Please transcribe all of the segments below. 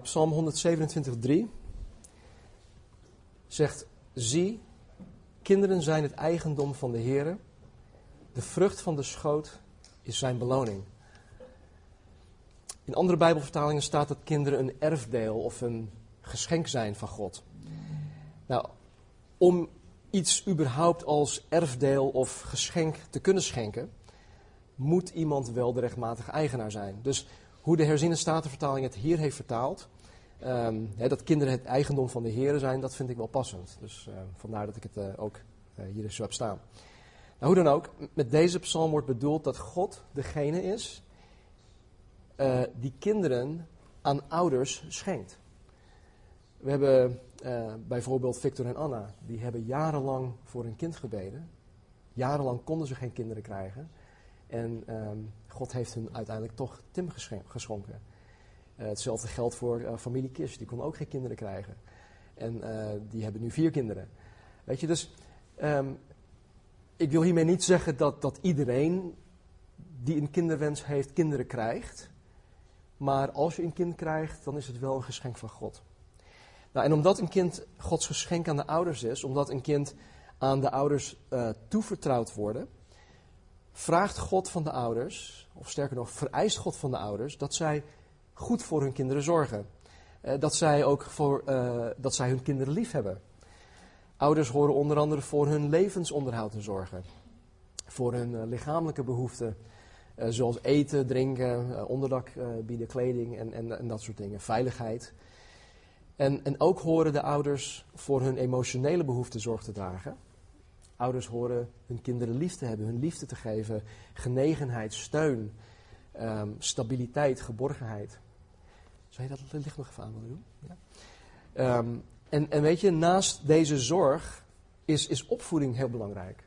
Nou, Psalm 127:3 zegt: Zie, kinderen zijn het eigendom van de Heer. De vrucht van de schoot is zijn beloning. In andere Bijbelvertalingen staat dat kinderen een erfdeel of een geschenk zijn van God. Nou, om iets überhaupt als erfdeel of geschenk te kunnen schenken, moet iemand wel de rechtmatige eigenaar zijn. Dus hoe de herziene statenvertaling het hier heeft vertaald, um, dat kinderen het eigendom van de Heer zijn, dat vind ik wel passend. Dus uh, vandaar dat ik het uh, ook uh, hier zo heb staan. Nou, hoe dan ook, met deze psalm wordt bedoeld dat God degene is die kinderen aan ouders schenkt. We hebben bijvoorbeeld Victor en Anna, die hebben jarenlang voor een kind gebeden. Jarenlang konden ze geen kinderen krijgen. En um, God heeft hun uiteindelijk toch Tim geschonken. Uh, hetzelfde geldt voor uh, familie die kon ook geen kinderen krijgen. En uh, die hebben nu vier kinderen. Weet je, dus um, ik wil hiermee niet zeggen dat, dat iedereen die een kinderwens heeft, kinderen krijgt. Maar als je een kind krijgt, dan is het wel een geschenk van God. Nou, en omdat een kind Gods geschenk aan de ouders is, omdat een kind aan de ouders toevertrouwd wordt vraagt God van de ouders, of sterker nog, vereist God van de ouders, dat zij goed voor hun kinderen zorgen. Eh, dat zij ook voor, uh, dat zij hun kinderen lief hebben. Ouders horen onder andere voor hun levensonderhoud te zorgen. Voor hun uh, lichamelijke behoeften, zoals eten, drinken, onderdak bieden, kleding en, en, en dat soort dingen. Veiligheid. En, en ook horen de ouders voor hun emotionele behoeften zorg te dragen. Ouders horen hun kinderen lief te hebben, hun liefde te geven, genegenheid, steun, um, stabiliteit, geborgenheid. Zou je dat licht nog even aan willen doen? Ja. Um, en, en weet je, naast deze zorg is, is opvoeding heel belangrijk.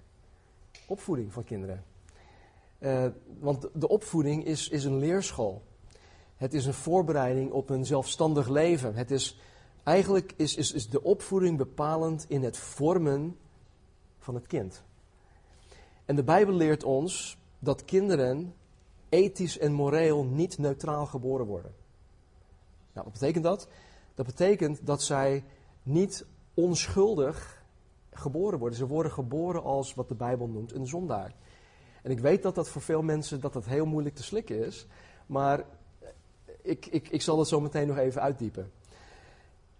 Opvoeding van kinderen. Uh, want de opvoeding is, is een leerschool. Het is een voorbereiding op een zelfstandig leven. Het is, eigenlijk is, is, is de opvoeding bepalend in het vormen van het kind. En de Bijbel leert ons dat kinderen ethisch en moreel niet neutraal geboren worden. Nou, wat betekent dat? Dat betekent dat zij niet onschuldig geboren worden. Ze worden geboren als wat de Bijbel noemt een zondaar. En ik weet dat dat voor veel mensen dat dat heel moeilijk te slikken is, maar ik, ik, ik zal dat zo meteen nog even uitdiepen.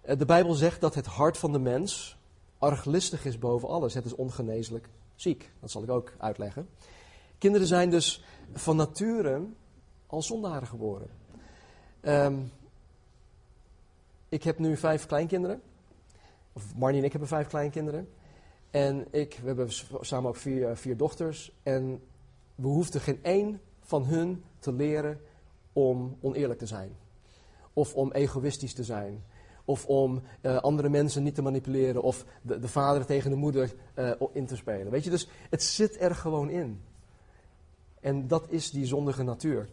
Eh, de Bijbel zegt dat het hart van de mens arglistig is boven alles. Het is ongeneeslijk ziek. Dat zal ik ook uitleggen. Kinderen zijn dus van nature al zondaren geboren. Um, ik heb nu vijf kleinkinderen. Of Marnie en ik hebben vijf kleinkinderen. En ik, we hebben samen ook vier, eh, vier dochters. En we hoefden geen één van hun te leren om oneerlijk te zijn. Of om egoïstisch te zijn. Of om uh, andere mensen niet te manipuleren. Of de, de vader tegen de moeder uh, in te spelen. Weet je, dus het zit er gewoon in. En dat is die zondige natuur.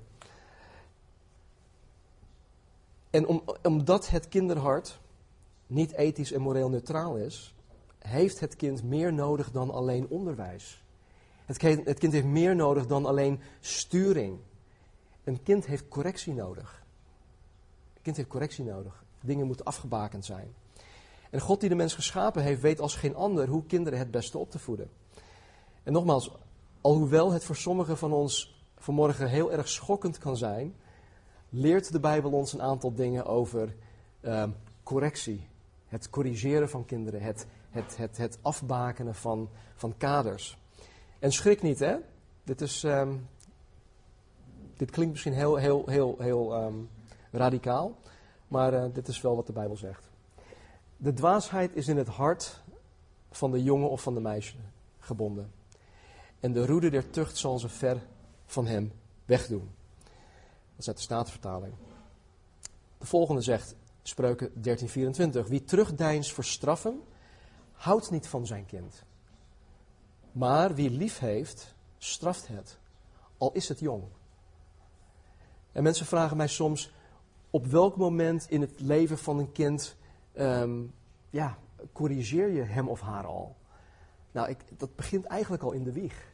En om, omdat het kinderhart niet ethisch en moreel neutraal is, heeft het kind meer nodig dan alleen onderwijs. Het kind, het kind heeft meer nodig dan alleen sturing. Een kind heeft correctie nodig. Een kind heeft correctie nodig. Dingen moeten afgebakend zijn. En God die de mens geschapen heeft, weet als geen ander hoe kinderen het beste op te voeden. En nogmaals, alhoewel het voor sommigen van ons vanmorgen heel erg schokkend kan zijn, leert de Bijbel ons een aantal dingen over uh, correctie. Het corrigeren van kinderen, het, het, het, het afbakenen van, van kaders. En schrik niet, hè? Dit, is, um, dit klinkt misschien heel, heel, heel, heel um, radicaal. Maar uh, dit is wel wat de Bijbel zegt. De dwaasheid is in het hart van de jongen of van de meisje gebonden. En de roede der tucht zal ze ver van hem wegdoen. Is uit de Statenvertaling. De volgende zegt, Spreuken 13:24. Wie terugdeins voor straffen, houdt niet van zijn kind. Maar wie lief heeft, straft het, al is het jong. En mensen vragen mij soms, op welk moment in het leven van een kind um, ja, corrigeer je hem of haar al? Nou, ik, dat begint eigenlijk al in de wieg.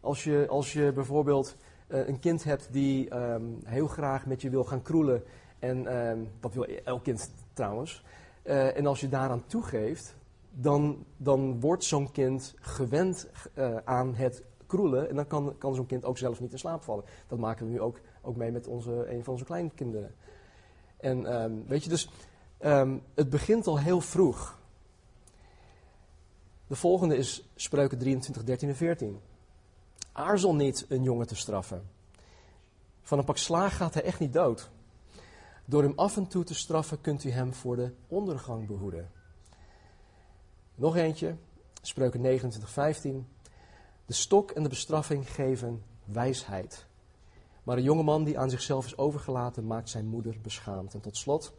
Als je, als je bijvoorbeeld uh, een kind hebt die um, heel graag met je wil gaan kroelen En ehm, dat wil elk kind trouwens. Eh, en als je daaraan toegeeft, dan, dan wordt zo'n kind gewend eh, aan het kroelen. En dan kan, kan zo'n kind ook zelf niet in slaap vallen. Dat maken we nu ook, ook mee met onze, een van onze kleinkinderen. En ehm, weet je, dus ehm, het begint al heel vroeg. De volgende is Spreuken 23, 13 en 14. Aarzel niet een jongen te straffen. Van een pak slaag gaat hij echt niet dood. Door hem af en toe te straffen kunt u hem voor de ondergang behoeden. Nog eentje, Spreuken 29, 15. De stok en de bestraffing geven wijsheid. Maar een jongeman die aan zichzelf is overgelaten, maakt zijn moeder beschaamd. En tot slot,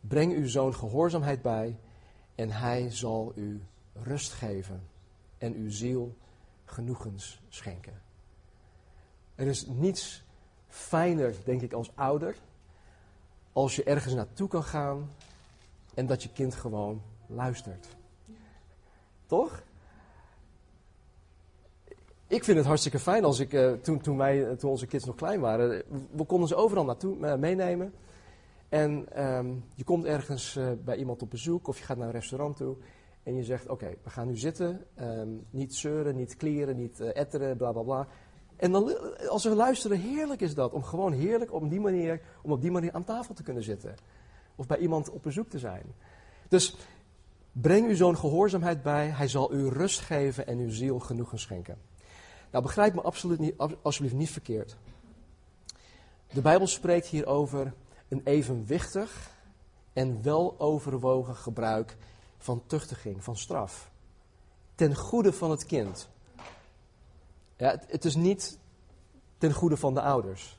breng uw zoon gehoorzaamheid bij en hij zal u rust geven en uw ziel genoegens schenken. Er is niets fijner, denk ik, als ouder, als je ergens naartoe kan gaan en dat je kind gewoon luistert. Toch? Ik vind het hartstikke fijn als ik, uh, toen, toen, wij, toen onze kids nog klein waren, we konden ze overal naartoe uh, meenemen. En um, je komt ergens bij iemand op bezoek of je gaat naar een restaurant toe en je zegt: Oké, we gaan nu zitten, um, niet zeuren, niet klieren, niet etteren, bla bla bla. En dan, als we luisteren, heerlijk is dat. Om gewoon heerlijk op die manier, om op die manier aan tafel te kunnen zitten. Of bij iemand op bezoek te zijn. Dus breng uw zoon gehoorzaamheid bij. Hij zal u rust geven en uw ziel genoegen schenken. Nou, begrijp me absoluut niet, alsjeblieft niet verkeerd. De Bijbel spreekt hier over een evenwichtig en weloverwogen gebruik van tuchtiging, van straf. Ten goede van het kind. Ja, het, het is niet ten goede van de ouders.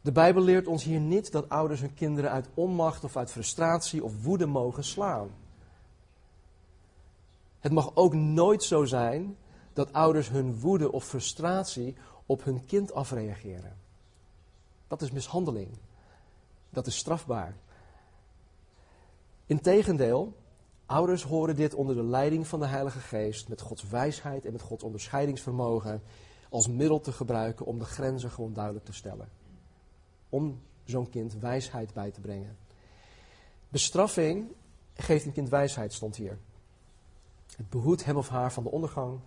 De Bijbel leert ons hier niet dat ouders hun kinderen uit onmacht of uit frustratie of woede mogen slaan. Het mag ook nooit zo zijn dat ouders hun woede of frustratie op hun kind afreageren. Dat is mishandeling. Dat is strafbaar. Integendeel, ouders horen dit onder de leiding van de Heilige Geest met Gods wijsheid en met Gods onderscheidingsvermogen als middel te gebruiken om de grenzen gewoon duidelijk te stellen. Om zo'n kind wijsheid bij te brengen. Bestraffing geeft een kind wijsheid, stond hier. Het behoedt hem of haar van de ondergang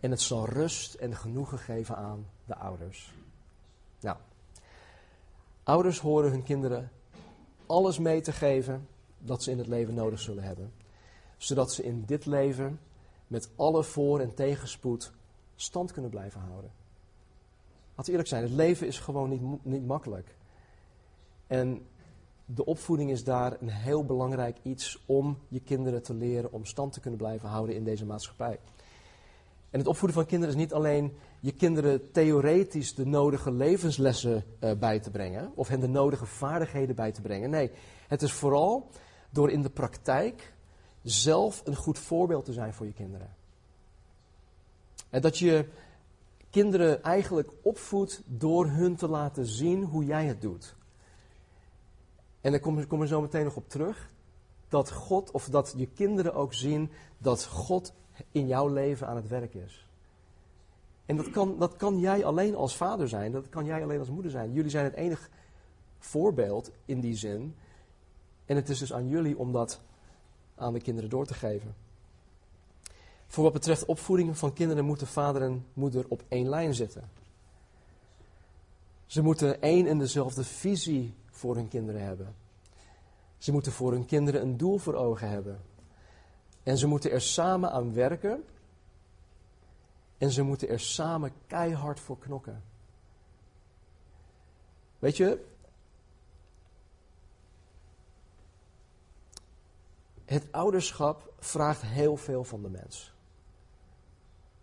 en het zal rust en genoegen geven aan de ouders. Nou, ouders horen hun kinderen alles mee te geven dat ze in het leven nodig zullen hebben. Zodat ze in dit leven met alle voor- en tegenspoed stand kunnen blijven houden. Laten eerlijk zijn, het leven is gewoon niet, niet makkelijk. En de opvoeding is daar een heel belangrijk iets om je kinderen te leren om stand te kunnen blijven houden in deze maatschappij. En het opvoeden van kinderen is niet alleen je kinderen theoretisch de nodige levenslessen uh, bij te brengen, of hen de nodige vaardigheden bij te brengen. Nee, het is vooral door in de praktijk zelf een goed voorbeeld te zijn voor je kinderen. En dat je kinderen eigenlijk opvoedt door hun te laten zien hoe jij het doet. En daar kom, kom er zo meteen nog op terug. Dat God, of dat je kinderen ook zien dat God in jouw leven aan het werk is. En dat kan, dat kan jij alleen als vader zijn, dat kan jij alleen als moeder zijn. Jullie zijn het enige voorbeeld in die zin. En het is dus aan jullie om dat aan de kinderen door te geven. Voor wat betreft opvoeding van kinderen moeten vader en moeder op één lijn zitten. Ze moeten één en dezelfde visie voor hun kinderen hebben. Ze moeten voor hun kinderen een doel voor ogen hebben. En ze moeten er samen aan werken. En ze moeten er samen keihard voor knokken. Weet je, het ouderschap vraagt heel veel van de mens.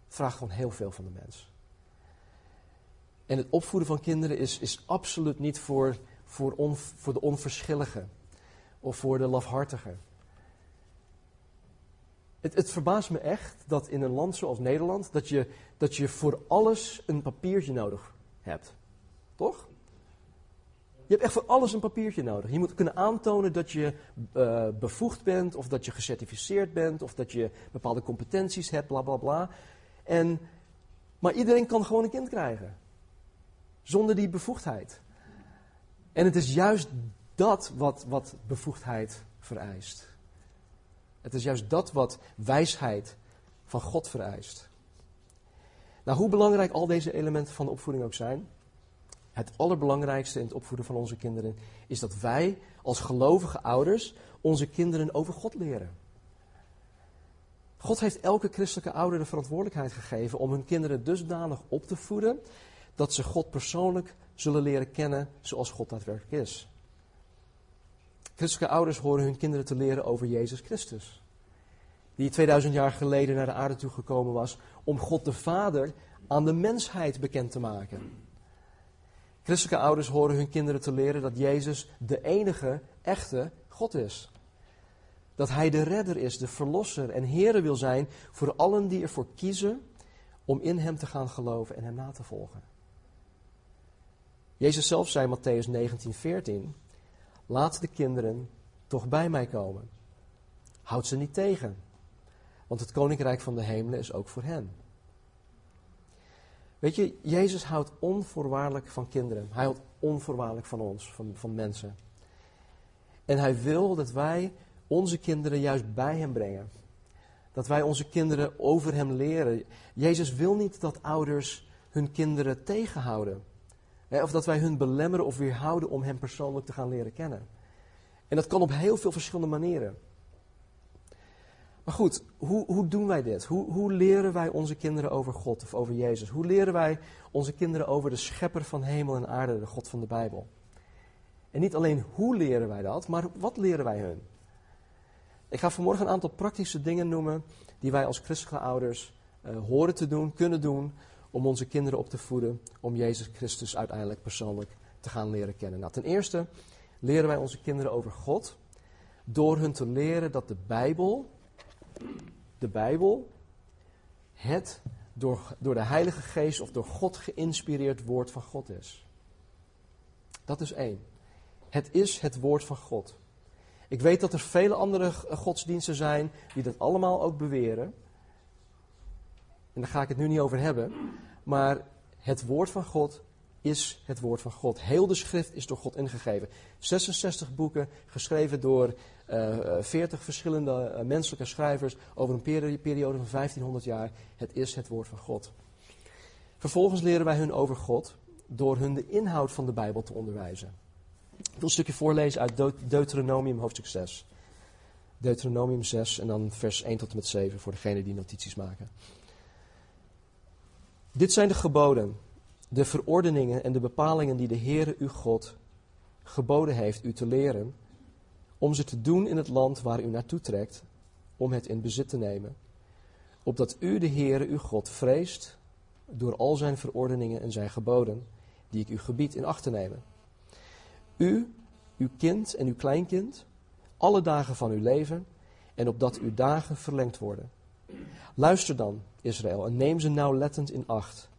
Vraagt gewoon heel veel van de mens. En het opvoeden van kinderen is, is absoluut niet voor, voor, voor de onverschilligen of voor de lafhartigen. Het, het, verbaast me echt dat in een land zoals Nederland, dat je, dat je voor alles een papiertje nodig hebt. Toch? Je hebt echt voor alles een papiertje nodig. Je moet kunnen aantonen dat je uh, bevoegd bent, of dat je gecertificeerd bent, of dat je bepaalde competenties hebt, bla bla bla. En, maar iedereen kan gewoon een kind krijgen. Zonder die bevoegdheid. En het is juist dat wat, wat bevoegdheid vereist. Het is juist dat wat wijsheid van God vereist. Nou, hoe belangrijk al deze elementen van de opvoeding ook zijn, het allerbelangrijkste in het opvoeden van onze kinderen is dat wij als gelovige ouders onze kinderen over God leren. God heeft elke christelijke ouder de verantwoordelijkheid gegeven om hun kinderen dusdanig op te voeden dat ze God persoonlijk zullen leren kennen zoals God daadwerkelijk is. Christelijke ouders horen hun kinderen te leren over Jezus Christus. Die 2000 jaar geleden naar de aarde toegekomen was om God de Vader aan de mensheid bekend te maken. Christelijke ouders horen hun kinderen te leren dat Jezus de enige echte God is. Dat Hij de redder is, de verlosser en Heere wil zijn voor allen die ervoor kiezen om in Hem te gaan geloven en Hem na te volgen. Jezus zelf zei in Matthäus 19:14: Laat de kinderen toch bij mij komen. Houd ze niet tegen, want het koninkrijk van de hemelen is ook voor hen. Weet je, Jezus houdt onvoorwaardelijk van kinderen. Hij houdt onvoorwaardelijk van ons, van, van mensen. En hij wil dat wij onze kinderen juist bij hem brengen. Dat wij onze kinderen over hem leren. Jezus wil niet dat ouders hun kinderen tegenhouden. Of dat wij hun belemmeren of weerhouden om hem persoonlijk te gaan leren kennen. En dat kan op heel veel verschillende manieren. Maar goed, hoe, hoe doen wij dit? Hoe, hoe leren wij onze kinderen over God of over Jezus? Hoe leren wij onze kinderen over de schepper van hemel en aarde, de God van de Bijbel? En niet alleen hoe leren wij dat, maar wat leren wij hun? Ik ga vanmorgen een aantal praktische dingen noemen die wij als christelijke ouders uh, horen te doen, kunnen doen, om onze kinderen op te voeden, om Jezus Christus uiteindelijk persoonlijk te gaan leren kennen. Nou, ten eerste leren wij onze kinderen over God door hun te leren dat de Bijbel, de Bijbel, het door, door de Heilige Geest of door God geïnspireerd woord van God is. Dat is één. Het is het woord van God. Ik weet dat er vele andere godsdiensten zijn die dat allemaal ook beweren. En daar ga ik het nu niet over hebben. Maar het woord van God is het woord van God. Heel de schrift is door God ingegeven. 66 boeken geschreven door uh, eh, 40 verschillende uh, menselijke schrijvers over een periode van 1500 jaar. Het is het woord van God. Vervolgens leren wij hun over God door hun de inhoud van de Bijbel te onderwijzen. Ik wil een stukje voorlezen uit Deuteronomium hoofdstuk 6. Deuteronomium 6 en dan vers 1 tot en met 7 voor degenen die notities maken. Dit zijn de geboden, de verordeningen en de bepalingen die de Heere uw God geboden heeft u te leren, om ze te doen in het land waar u naartoe trekt, om het in bezit te nemen, opdat u de Heere uw God vreest door al zijn verordeningen en zijn geboden, die ik u gebied in acht te nemen. U, uw kind en uw kleinkind, alle dagen van uw leven, en opdat uw dagen verlengd worden. Luister dan, Israël, en neem ze nauwlettend in acht.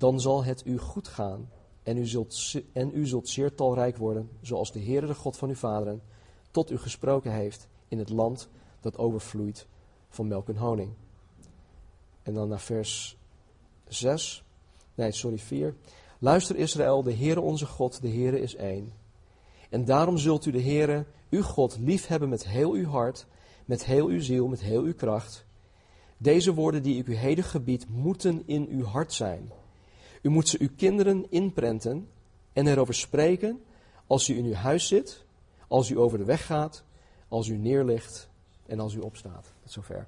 Dan zal het u goed gaan en u zult, en u zult zeer talrijk worden, zoals de Heere, de God van uw vaderen, tot u gesproken heeft in het land dat overvloeit van melk en honing. En dan naar vers 6, nee, sorry, 4. Luister Israël, de Heere onze God, de Heere is één. En daarom zult u de Heere, uw God, liefhebben met heel uw hart, met heel uw ziel, met heel uw kracht. Deze woorden die ik u heden gebied, moeten in uw hart zijn. U moet ze uw kinderen inprenten en erover spreken als u in uw huis zit, als u over de weg gaat, als u neerligt en als u opstaat. Tot zover.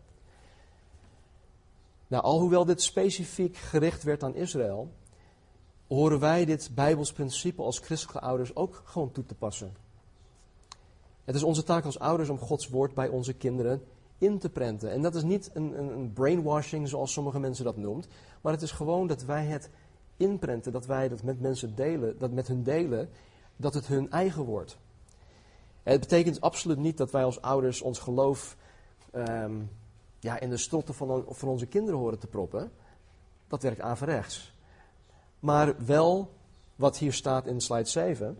Nou, alhoewel dit specifiek gericht werd aan Israël, horen wij dit Bijbels principe als christelijke ouders ook gewoon toe te passen. Het is onze taak als ouders om Gods woord bij onze kinderen in te prenten. En dat is niet een, een, een, brainwashing zoals sommige mensen dat noemt. Maar het is gewoon dat wij het inprenten, dat wij dat met mensen delen, dat met hun delen, dat het hun eigen wordt. het betekent absoluut niet dat wij als ouders ons geloof ehm, ja, in de strotten van, van onze kinderen horen te proppen. Dat werkt averechts. Maar wel wat hier staat in slide 7.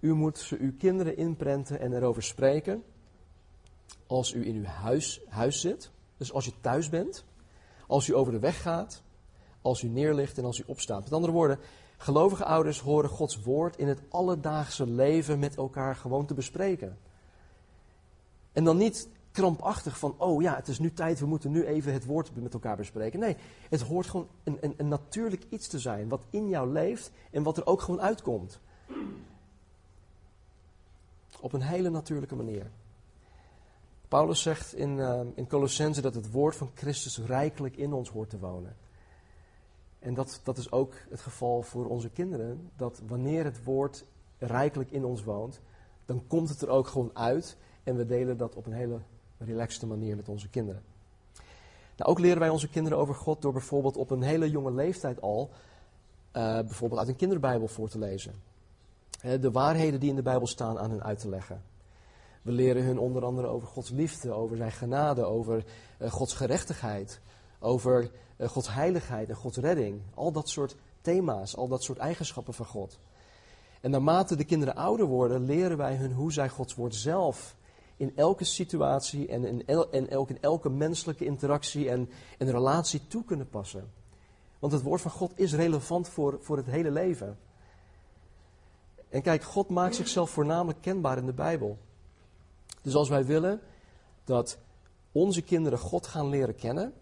U moet ze uw kinderen inprenten en erover spreken als u in uw huis, huis zit, dus als je thuis bent, als u over de weg gaat, als u neerligt en als u opstaat. Met andere woorden, Gelovige ouders horen Gods woord in het alledaagse leven met elkaar gewoon te bespreken. En dan niet krampachtig van, oh ja, het is nu tijd, we moeten nu even het woord met elkaar bespreken. Nee, het hoort gewoon een, een, een natuurlijk iets te zijn, wat in jou leeft en wat er ook gewoon uitkomt. Op een hele natuurlijke manier. Paulus zegt in, uh, in Colossense dat het woord van Christus rijkelijk in ons hoort te wonen. En dat, dat is ook het geval voor onze kinderen. Dat wanneer het woord rijkelijk in ons woont, dan komt het er ook gewoon uit. En we delen dat op een hele relaxte manier met onze kinderen. Nou, ook leren wij onze kinderen over God door bijvoorbeeld op een hele jonge leeftijd al, uh, bijvoorbeeld uit een kinderbijbel voor te lezen. de waarheden die in de Bijbel staan aan hen uit te leggen. We leren hun onder andere over Gods liefde, over zijn genade, over uh, Gods gerechtigheid, over uh, Gods heiligheid en Gods redding. Al dat soort thema's, al dat soort eigenschappen van God. En naarmate de kinderen ouder worden, leren wij hun hoe zij Gods woord zelf in elke situatie en in, en elke, in elke menselijke interactie en, en relatie toe kunnen passen. Want het woord van God is relevant voor, voor het hele leven. En kijk, God maakt zichzelf voornamelijk kenbaar in de Bijbel. Dus als wij willen dat onze kinderen God gaan leren kennen,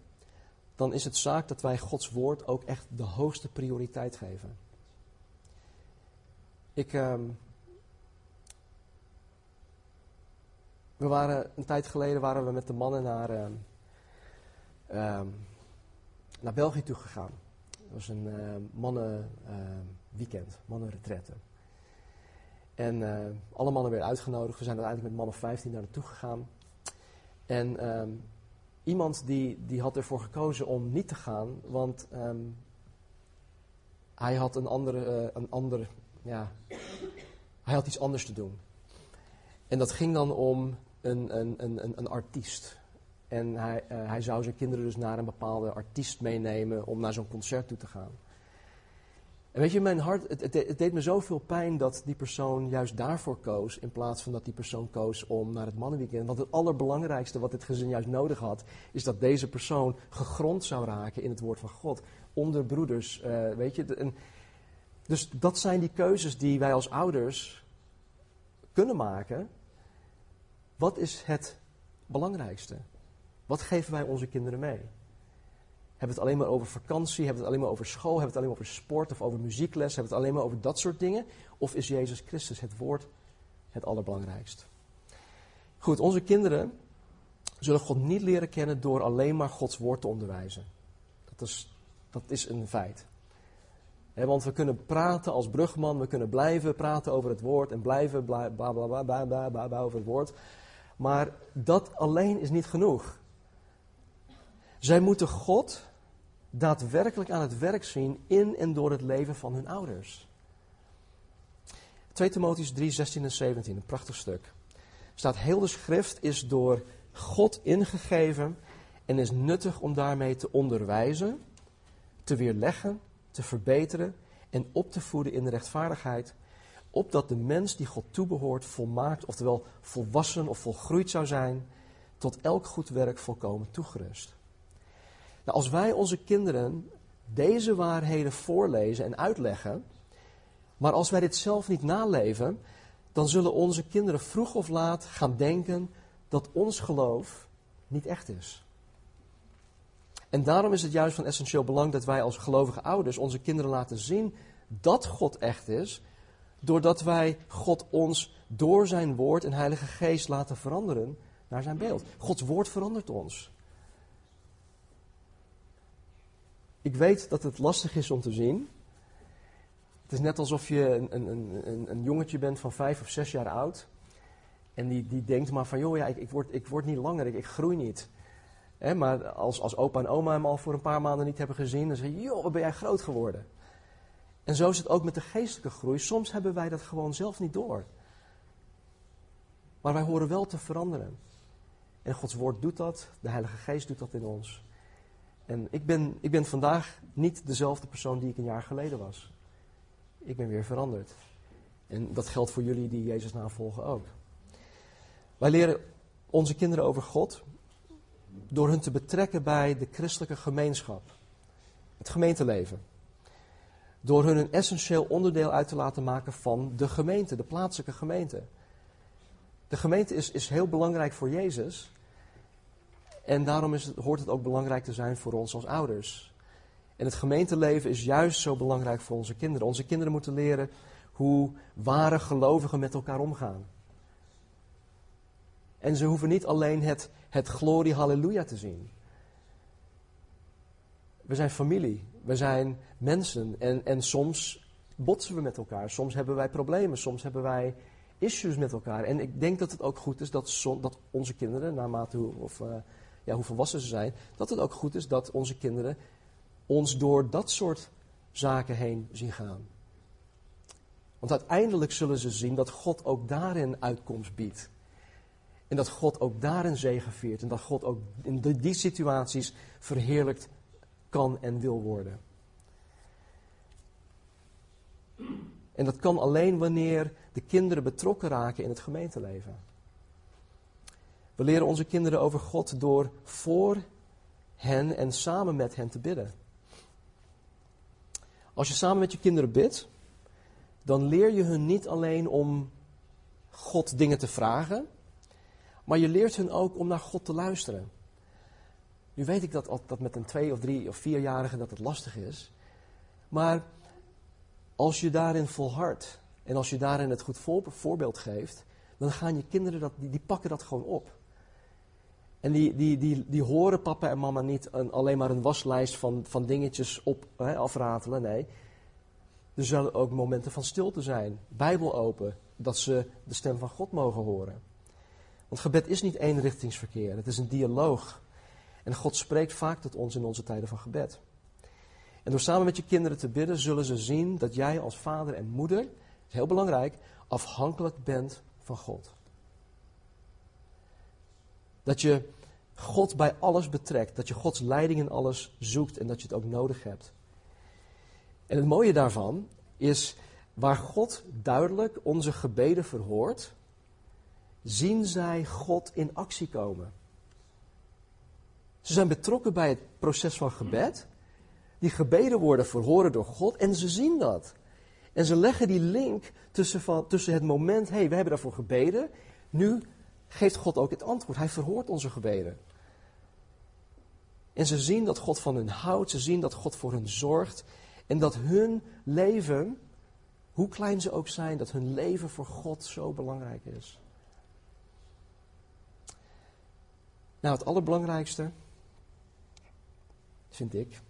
dan is het zaak dat wij Gods woord ook echt de hoogste prioriteit geven. Ik, ehm, we waren een tijd geleden waren we met de mannen naar, ehm, ehm, naar België toe gegaan. Het was een mannenweekend, mannenretraite. En alle mannen werden uitgenodigd. We zijn uiteindelijk met mannen 15 daar naartoe gegaan. En iemand die, die had ervoor gekozen om niet te gaan, want um, hij had een andere, uh, een ander, ja, hij had iets anders te doen. En dat ging dan om een, een, een, een artiest. En hij, uh, hij zou zijn kinderen dus naar een bepaalde artiest meenemen om naar zo'n concert toe te gaan. Weet je, mijn hart, het, het, deed me zoveel pijn dat die persoon juist daarvoor koos, in plaats van dat die persoon koos om naar het mannenweekend. Want het allerbelangrijkste wat dit gezin juist nodig had, is dat deze persoon gegrond zou raken in het woord van God. Onder broeders, uh, weet je. Dus dat zijn die keuzes die wij als ouders kunnen maken. Wat is het belangrijkste? Wat geven wij onze kinderen mee? Hebben het alleen maar over vakantie? Hebben het alleen maar over school? Hebben het alleen maar over sport of over muziekles? Hebben het alleen maar over dat soort dingen? Of is Jezus Christus het woord het allerbelangrijkst? Goed, onze kinderen zullen God niet leren kennen door alleen maar Gods woord te onderwijzen. Dat is, dat is een feit. want we kunnen praten als brugman, we kunnen blijven praten over het woord en blijven bla bla bla bla bla, bla over het woord. Maar dat alleen is niet genoeg. Zij moeten God daadwerkelijk aan het werk zien in en door het leven van hun ouders. 2 Timotheus 3, 16 en 17, een prachtig stuk. Staat heel de schrift is door God ingegeven en is nuttig om daarmee te onderwijzen, te weerleggen, te verbeteren en op te voeden in de rechtvaardigheid, opdat de mens die God toebehoort volmaakt, oftewel volwassen of volgroeid zou zijn, tot elk goed werk volkomen toegerust. Nou, als wij onze kinderen deze waarheden voorlezen en uitleggen, maar als wij dit zelf niet naleven, dan zullen onze kinderen vroeg of laat gaan denken dat ons geloof niet echt is. En daarom is het juist van essentieel belang dat wij als gelovige ouders onze kinderen laten zien dat God echt is, doordat wij God ons door zijn woord en Heilige Geest laten veranderen naar zijn beeld. Gods woord verandert ons. Ik weet dat het lastig is om te zien. Het is net alsof je een, een, een, een jongetje bent van vijf of zes jaar oud. En die, die denkt maar van, joh, ja, ik, ik, word, ik word niet langer, ik, ik groei niet. maar als, als opa en oma hem al voor een paar maanden niet hebben gezien, dan zeg je, joh, wat ben jij groot geworden. En zo is het ook met de geestelijke groei. Soms hebben wij dat gewoon zelf niet door. Maar wij horen wel te veranderen. En Gods woord doet dat, de Heilige Geest doet dat in ons. En ik ben, ik ben vandaag niet dezelfde persoon die ik een jaar geleden was. Ik ben weer veranderd. En dat geldt voor jullie die Jezus navolgen ook. Wij leren onze kinderen over God door hun te betrekken bij de christelijke gemeenschap. Het gemeenteleven. Door hun een essentieel onderdeel uit te laten maken van de gemeente, de plaatselijke gemeente. De gemeente is, is heel belangrijk voor Jezus. En daarom is het, hoort het ook belangrijk te zijn voor ons als ouders. En het gemeenteleven is juist zo belangrijk voor onze kinderen. Onze kinderen moeten leren hoe ware gelovigen met elkaar omgaan. En ze hoeven niet alleen het, het glorie halleluja te zien. We zijn familie, we zijn mensen en, en soms botsen we met elkaar. Soms hebben wij problemen, soms hebben wij issues met elkaar. En ik denk dat het ook goed is dat, dat onze kinderen, naarmate hoe, of, uh, ja, hoe volwassen ze zijn, dat het ook goed is dat onze kinderen ons door dat soort zaken heen zien gaan. Want uiteindelijk zullen ze zien dat God ook daarin uitkomst biedt. En dat God ook daarin zegeviert. En dat God ook in die situaties verheerlijkt kan en wil worden. En dat kan alleen wanneer de kinderen betrokken raken in het gemeenteleven. We leren onze kinderen over God door voor hen en samen met hen te bidden. Als je samen met je kinderen bidt, dan leer je hun niet alleen om God dingen te vragen, maar je leert hun ook om naar God te luisteren. Nu weet ik dat, dat met een twee of drie of vierjarige dat het lastig is. Maar als je daarin volhardt en als je daarin het goed voorbeeld geeft, dan gaan je kinderen dat, die, die pakken dat gewoon op. En die, die, die, die horen papa en mama niet een, alleen maar een waslijst van, van dingetjes op, hè, afratelen. Nee, er zullen ook momenten van stilte zijn, Bijbel open, dat ze de stem van God mogen horen. Want gebed is niet eenrichtingsverkeer, het is een dialoog. En God spreekt vaak tot ons in onze tijden van gebed. En door samen met je kinderen te bidden, zullen ze zien dat jij als vader en moeder, dat is heel belangrijk, afhankelijk bent van God. Dat je God bij alles betrekt, dat je Gods leiding in alles zoekt en dat je het ook nodig hebt. En het mooie daarvan is, waar God duidelijk onze gebeden verhoort, zien zij God in actie komen. Ze zijn betrokken bij het proces van gebed. Die gebeden worden verhoren door God en ze zien dat. En ze leggen die link tussen, van, tussen het moment, hé, hey, we hebben daarvoor gebeden. Nu geeft God ook het antwoord. Hij verhoort onze gebeden. En ze zien dat God van hen houdt, ze zien dat God voor hen zorgt. En dat hun leven, hoe klein ze ook zijn, dat hun leven voor God zo belangrijk is. Nou, het allerbelangrijkste vind ik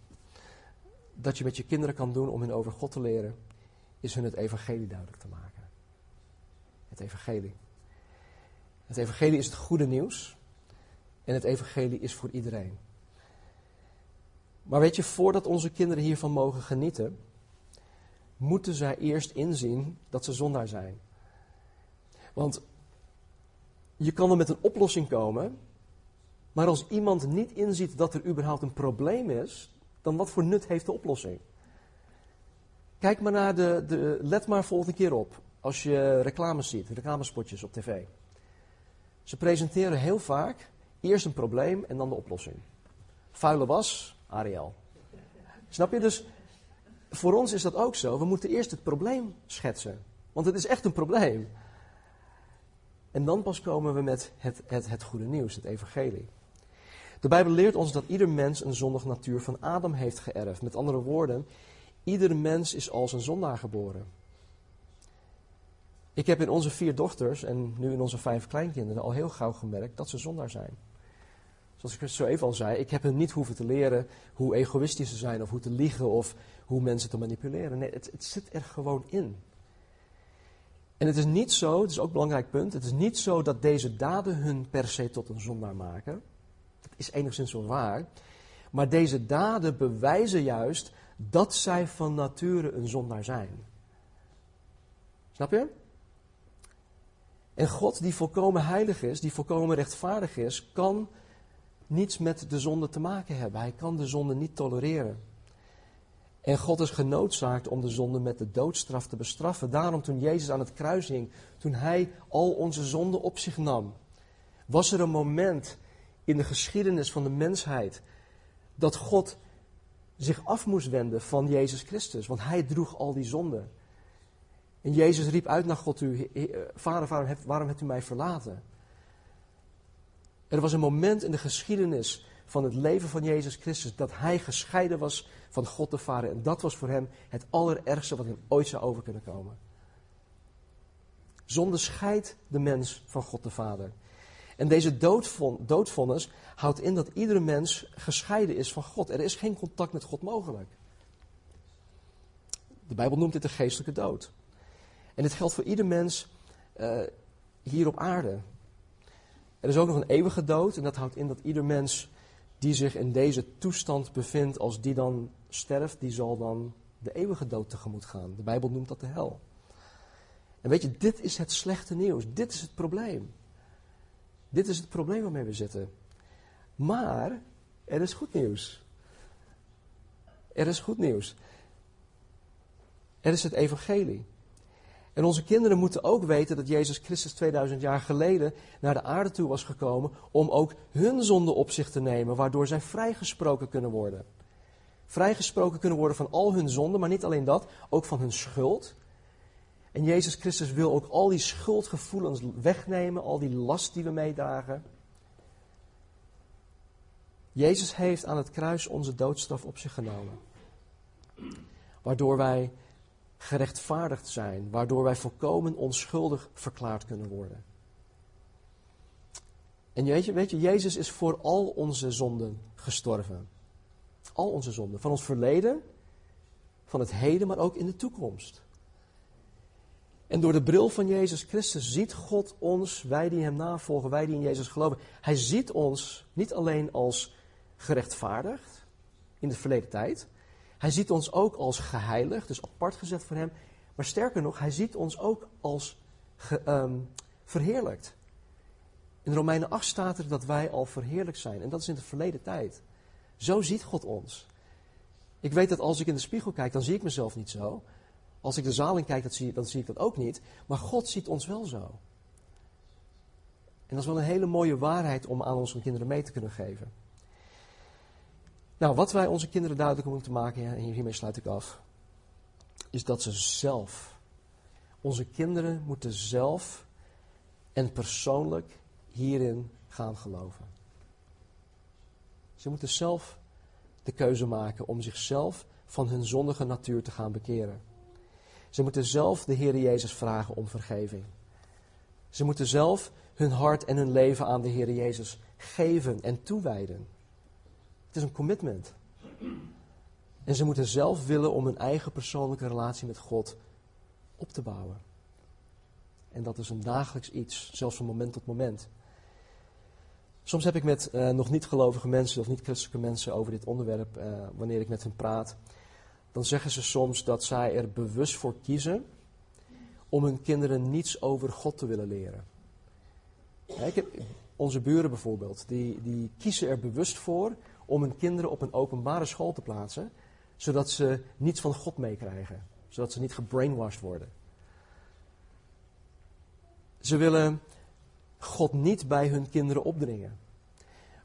dat je met je kinderen kan doen om hen over God te leren, is hun het evangelie duidelijk te maken. Het evangelie. Het evangelie is het goede nieuws en het evangelie is voor iedereen. Maar weet je, voordat onze kinderen hiervan mogen genieten, moeten zij eerst inzien dat ze zondaar zijn. Want je kan er met een oplossing komen, maar als iemand niet inziet dat er überhaupt een probleem is, dan wat voor nut heeft de oplossing? Kijk maar naar de, de let maar volgende keer op als je reclames ziet, reclamespotjes op tv. Ze presenteren heel vaak eerst een probleem en dan de oplossing. Vuile was, Ariel. Snap je? Dus voor ons is dat ook zo. We moeten eerst het probleem schetsen. Want het is echt een probleem. En dan pas komen we met het, het, het goede nieuws, het evangelie. De Bijbel leert ons dat ieder mens een zondige natuur van Adam heeft geërfd. Met andere woorden, ieder mens is als een zondaar geboren. Ik heb in onze vier dochters en nu in onze vijf kleinkinderen al heel gauw gemerkt dat ze zondaar zijn. Zoals ik zo even al zei, ik heb hen niet hoeven te leren hoe egoïstisch ze zijn of hoe te liegen of hoe mensen te manipuleren. Nee, het, het zit er gewoon in. En het is niet zo, het is ook een belangrijk punt, het is niet zo dat deze daden hun per se tot een zondaar maken. Dat is enigszins wel waar. Maar deze daden bewijzen juist dat zij van nature een zondaar zijn. Snap je? En God, die volkomen heilig is, die volkomen rechtvaardig is, kan niets met de zonde te maken hebben. Hij kan de zonde niet tolereren. En God is genoodzaakt om de zonde met de doodstraf te bestraffen. Daarom toen Jezus aan het kruis hing, toen hij al onze zonden op zich nam, was er een moment in de geschiedenis van de mensheid dat God zich af moest wenden van Jezus Christus, want hij droeg al die zonden. En Jezus riep uit naar God toe, Vader, waarom hebt, waarom hebt u mij verlaten? Er was een moment in de geschiedenis van het leven van Jezus Christus dat hij gescheiden was van God de Vader. En dat was voor hem het allerergste wat hem ooit zou over kunnen komen. Zonde scheidt de mens van God de Vader. En deze doodvonnis houdt in dat iedere mens gescheiden is van God. Er is geen contact met God mogelijk. De Bijbel noemt dit de geestelijke dood. En dit geldt voor ieder mens uh, hier op aarde. Er is ook nog een eeuwige dood en dat houdt in dat ieder mens die zich in deze toestand bevindt, als die dan sterft, die zal dan de eeuwige dood tegemoet gaan. De Bijbel noemt dat de hel. En weet je, dit is het slechte nieuws. Dit is het probleem. Dit is het probleem waarmee we zitten. Maar er is goed nieuws. Er is goed nieuws. Er is het evangelie. En onze kinderen moeten ook weten dat Jezus Christus 2000 jaar geleden naar de aarde toe was gekomen om ook hun zonde op zich te nemen, waardoor zij vrijgesproken kunnen worden. Vrijgesproken kunnen worden van al hun zonden, maar niet alleen dat, ook van hun schuld. En Jezus Christus wil ook al die schuldgevoelens wegnemen, al die last die we meedragen. Jezus heeft aan het kruis onze doodstraf op zich genomen. Waardoor wij gerechtvaardigd zijn, waardoor wij volkomen onschuldig verklaard kunnen worden. En weet je, weet je, Jezus is voor al onze zonden gestorven. Al onze zonden. Van ons verleden, van het heden, maar ook in de toekomst. En door de bril van Jezus Christus ziet God ons, wij die Hem navolgen, wij die in Jezus geloven. Hij ziet ons niet alleen als gerechtvaardigd in de verleden tijd, hij ziet ons ook als geheiligd, dus apart gezet voor Hem. Maar sterker nog, Hij ziet ons ook als ge, um, verheerlijkt. In Romeinen 8 staat er dat wij al verheerlijkt zijn. En dat is in de verleden tijd. Zo ziet God ons. Ik weet dat als ik in de spiegel kijk, dan zie ik mezelf niet zo. Als ik de zaal in kijk, dan zie ik dat ook niet. Maar God ziet ons wel zo. En dat is wel een hele mooie waarheid om aan onze kinderen mee te kunnen geven. Nou, wat wij onze kinderen duidelijk moeten maken, en hiermee sluit ik af, is dat ze zelf, onze kinderen moeten zelf en persoonlijk hierin gaan geloven. Ze moeten zelf de keuze maken om zichzelf van hun zondige natuur te gaan bekeren. Ze moeten zelf de Heer Jezus vragen om vergeving. Ze moeten zelf hun hart en hun leven aan de Heer Jezus geven en toewijden is een commitment. En ze moeten zelf willen om een eigen persoonlijke relatie met God op te bouwen. En dat is een dagelijks iets, zelfs van moment tot moment. Soms heb ik met uh, nog niet gelovige mensen of niet christelijke mensen over dit onderwerp, uh, wanneer ik met hen praat. Dan zeggen ze soms dat zij er bewust voor kiezen om hun kinderen niets over God te willen leren. Onze buren bijvoorbeeld, die, die kiezen er bewust voor om hun kinderen op een openbare school te plaatsen, zodat ze niets van God meekrijgen, zodat ze niet gebrainwashed worden. Ze willen God niet bij hun kinderen opdringen,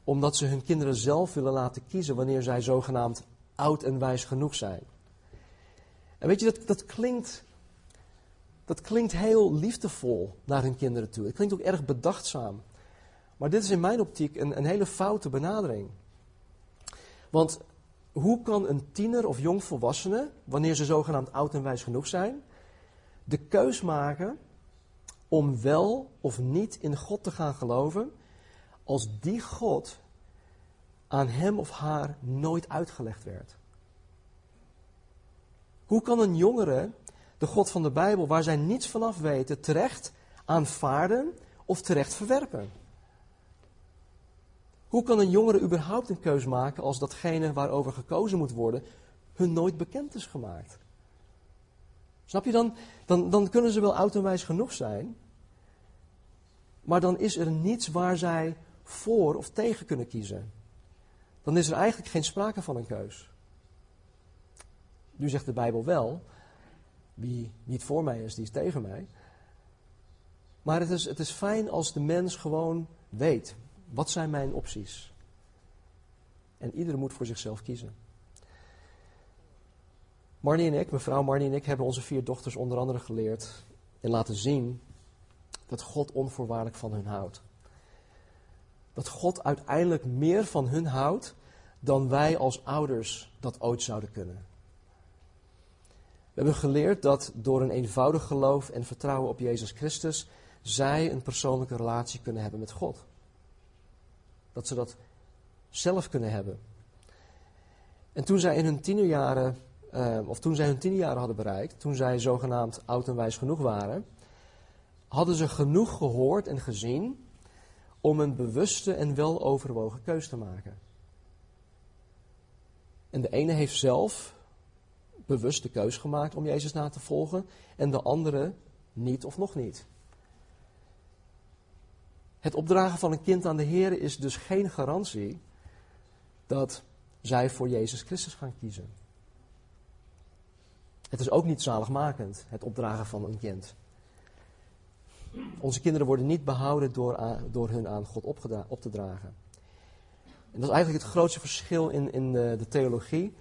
omdat ze hun kinderen zelf willen laten kiezen wanneer zij zogenaamd oud en wijs genoeg zijn. En weet je, dat, dat klinkt dat klinkt heel liefdevol naar hun kinderen toe. Het klinkt ook erg bedachtzaam. Maar dit is in mijn optiek een, een hele foute benadering. Want hoe kan een tiener of jongvolwassene, wanneer ze zogenaamd oud en wijs genoeg zijn, de keus maken om wel of niet in God te gaan geloven, als die God aan hem of haar nooit uitgelegd werd? Hoe kan een jongere de God van de Bijbel, waar zij niets vanaf weten, terecht aanvaarden of terecht verwerpen? Hoe kan een jongere überhaupt een keus maken als datgene waarover gekozen moet worden hun nooit bekend is gemaakt? Snap je dan? Dan, dan kunnen ze wel oud en wijs genoeg zijn, maar dan is er niets waar zij voor of tegen kunnen kiezen. Dan is er eigenlijk geen sprake van een keus. Nu zegt de Bijbel wel, wie niet voor mij is, die is tegen mij. Maar het is, het is fijn als de mens gewoon weet wat zijn mijn opties? En iedereen moet voor zichzelf kiezen. Marnie en ik, mevrouw Marnie en ik, hebben onze vier dochters onder andere geleerd en laten zien dat God onvoorwaardelijk van hun houdt. Dat God uiteindelijk meer van hun houdt dan wij als ouders dat ooit zouden kunnen. We hebben geleerd dat door een eenvoudig geloof en vertrouwen op Jezus Christus zij een persoonlijke relatie kunnen hebben met God. Dat ze dat zelf kunnen hebben. En toen zij in hun tienerjaren, uh, of toen zij hun tienerjaren hadden bereikt, toen zij zogenaamd oud en wijs genoeg waren, hadden ze genoeg gehoord en gezien om een bewuste en weloverwogen keus te maken. En de ene heeft zelf bewust de keus gemaakt om Jezus na te volgen en de andere niet of nog niet. Het opdragen van een kind aan de Heer is dus geen garantie dat zij voor Jezus Christus gaan kiezen. Het is ook niet zaligmakend, het opdragen van een kind. Onze kinderen worden niet behouden door, door hun aan God op te dragen. En dat is eigenlijk het grootste verschil in, in de, de theologie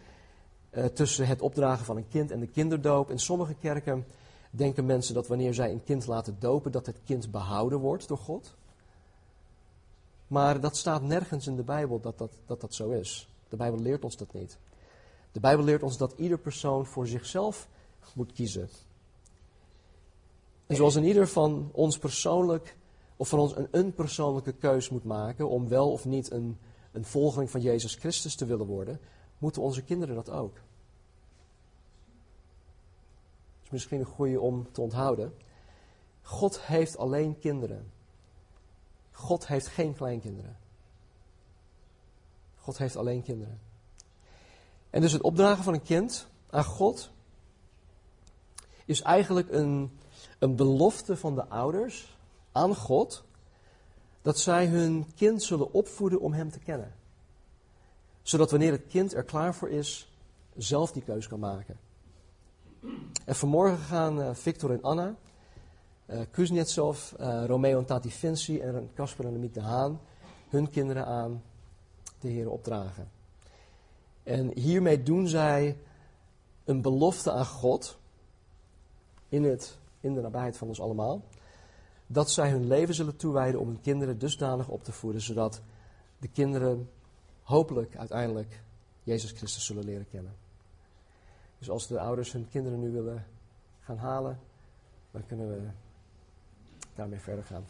uh, tussen het opdragen van een kind en de kinderdoop. In sommige kerken denken mensen dat wanneer zij een kind laten dopen, dat het kind behouden wordt door God. Maar dat staat nergens in de Bijbel dat dat, dat dat zo is. De Bijbel leert ons dat niet. De Bijbel leert ons dat ieder persoon voor zichzelf moet kiezen. En zoals in ieder van ons persoonlijk, of van ons een, een persoonlijke keus moet maken om wel of niet een, een volgeling van Jezus Christus te willen worden, moeten onze kinderen dat ook. Dat is misschien een goede om te onthouden. God heeft alleen kinderen. God heeft geen kleinkinderen. God heeft alleen kinderen. En dus het opdragen van een kind aan God is eigenlijk een, een belofte van de ouders aan God dat zij hun kind zullen opvoeden om Hem te kennen. Zodat wanneer het kind er klaar voor is, zelf die keus kan maken. En vanmorgen gaan uh, Victor en Anna, Kuznetsov, uh, Romeo en Tati Vinci en Casper en de Haan hun kinderen aan de Heer opdragen. En hiermee doen zij een belofte aan God, in, het, in de nabijheid van ons allemaal, dat zij hun leven zullen toewijden om hun kinderen dusdanig op te voeden, zodat de kinderen hopelijk uiteindelijk Jezus Christus zullen leren kennen. Dus als de ouders hun kinderen nu willen gaan halen, dan kunnen we daarmee verder gaan.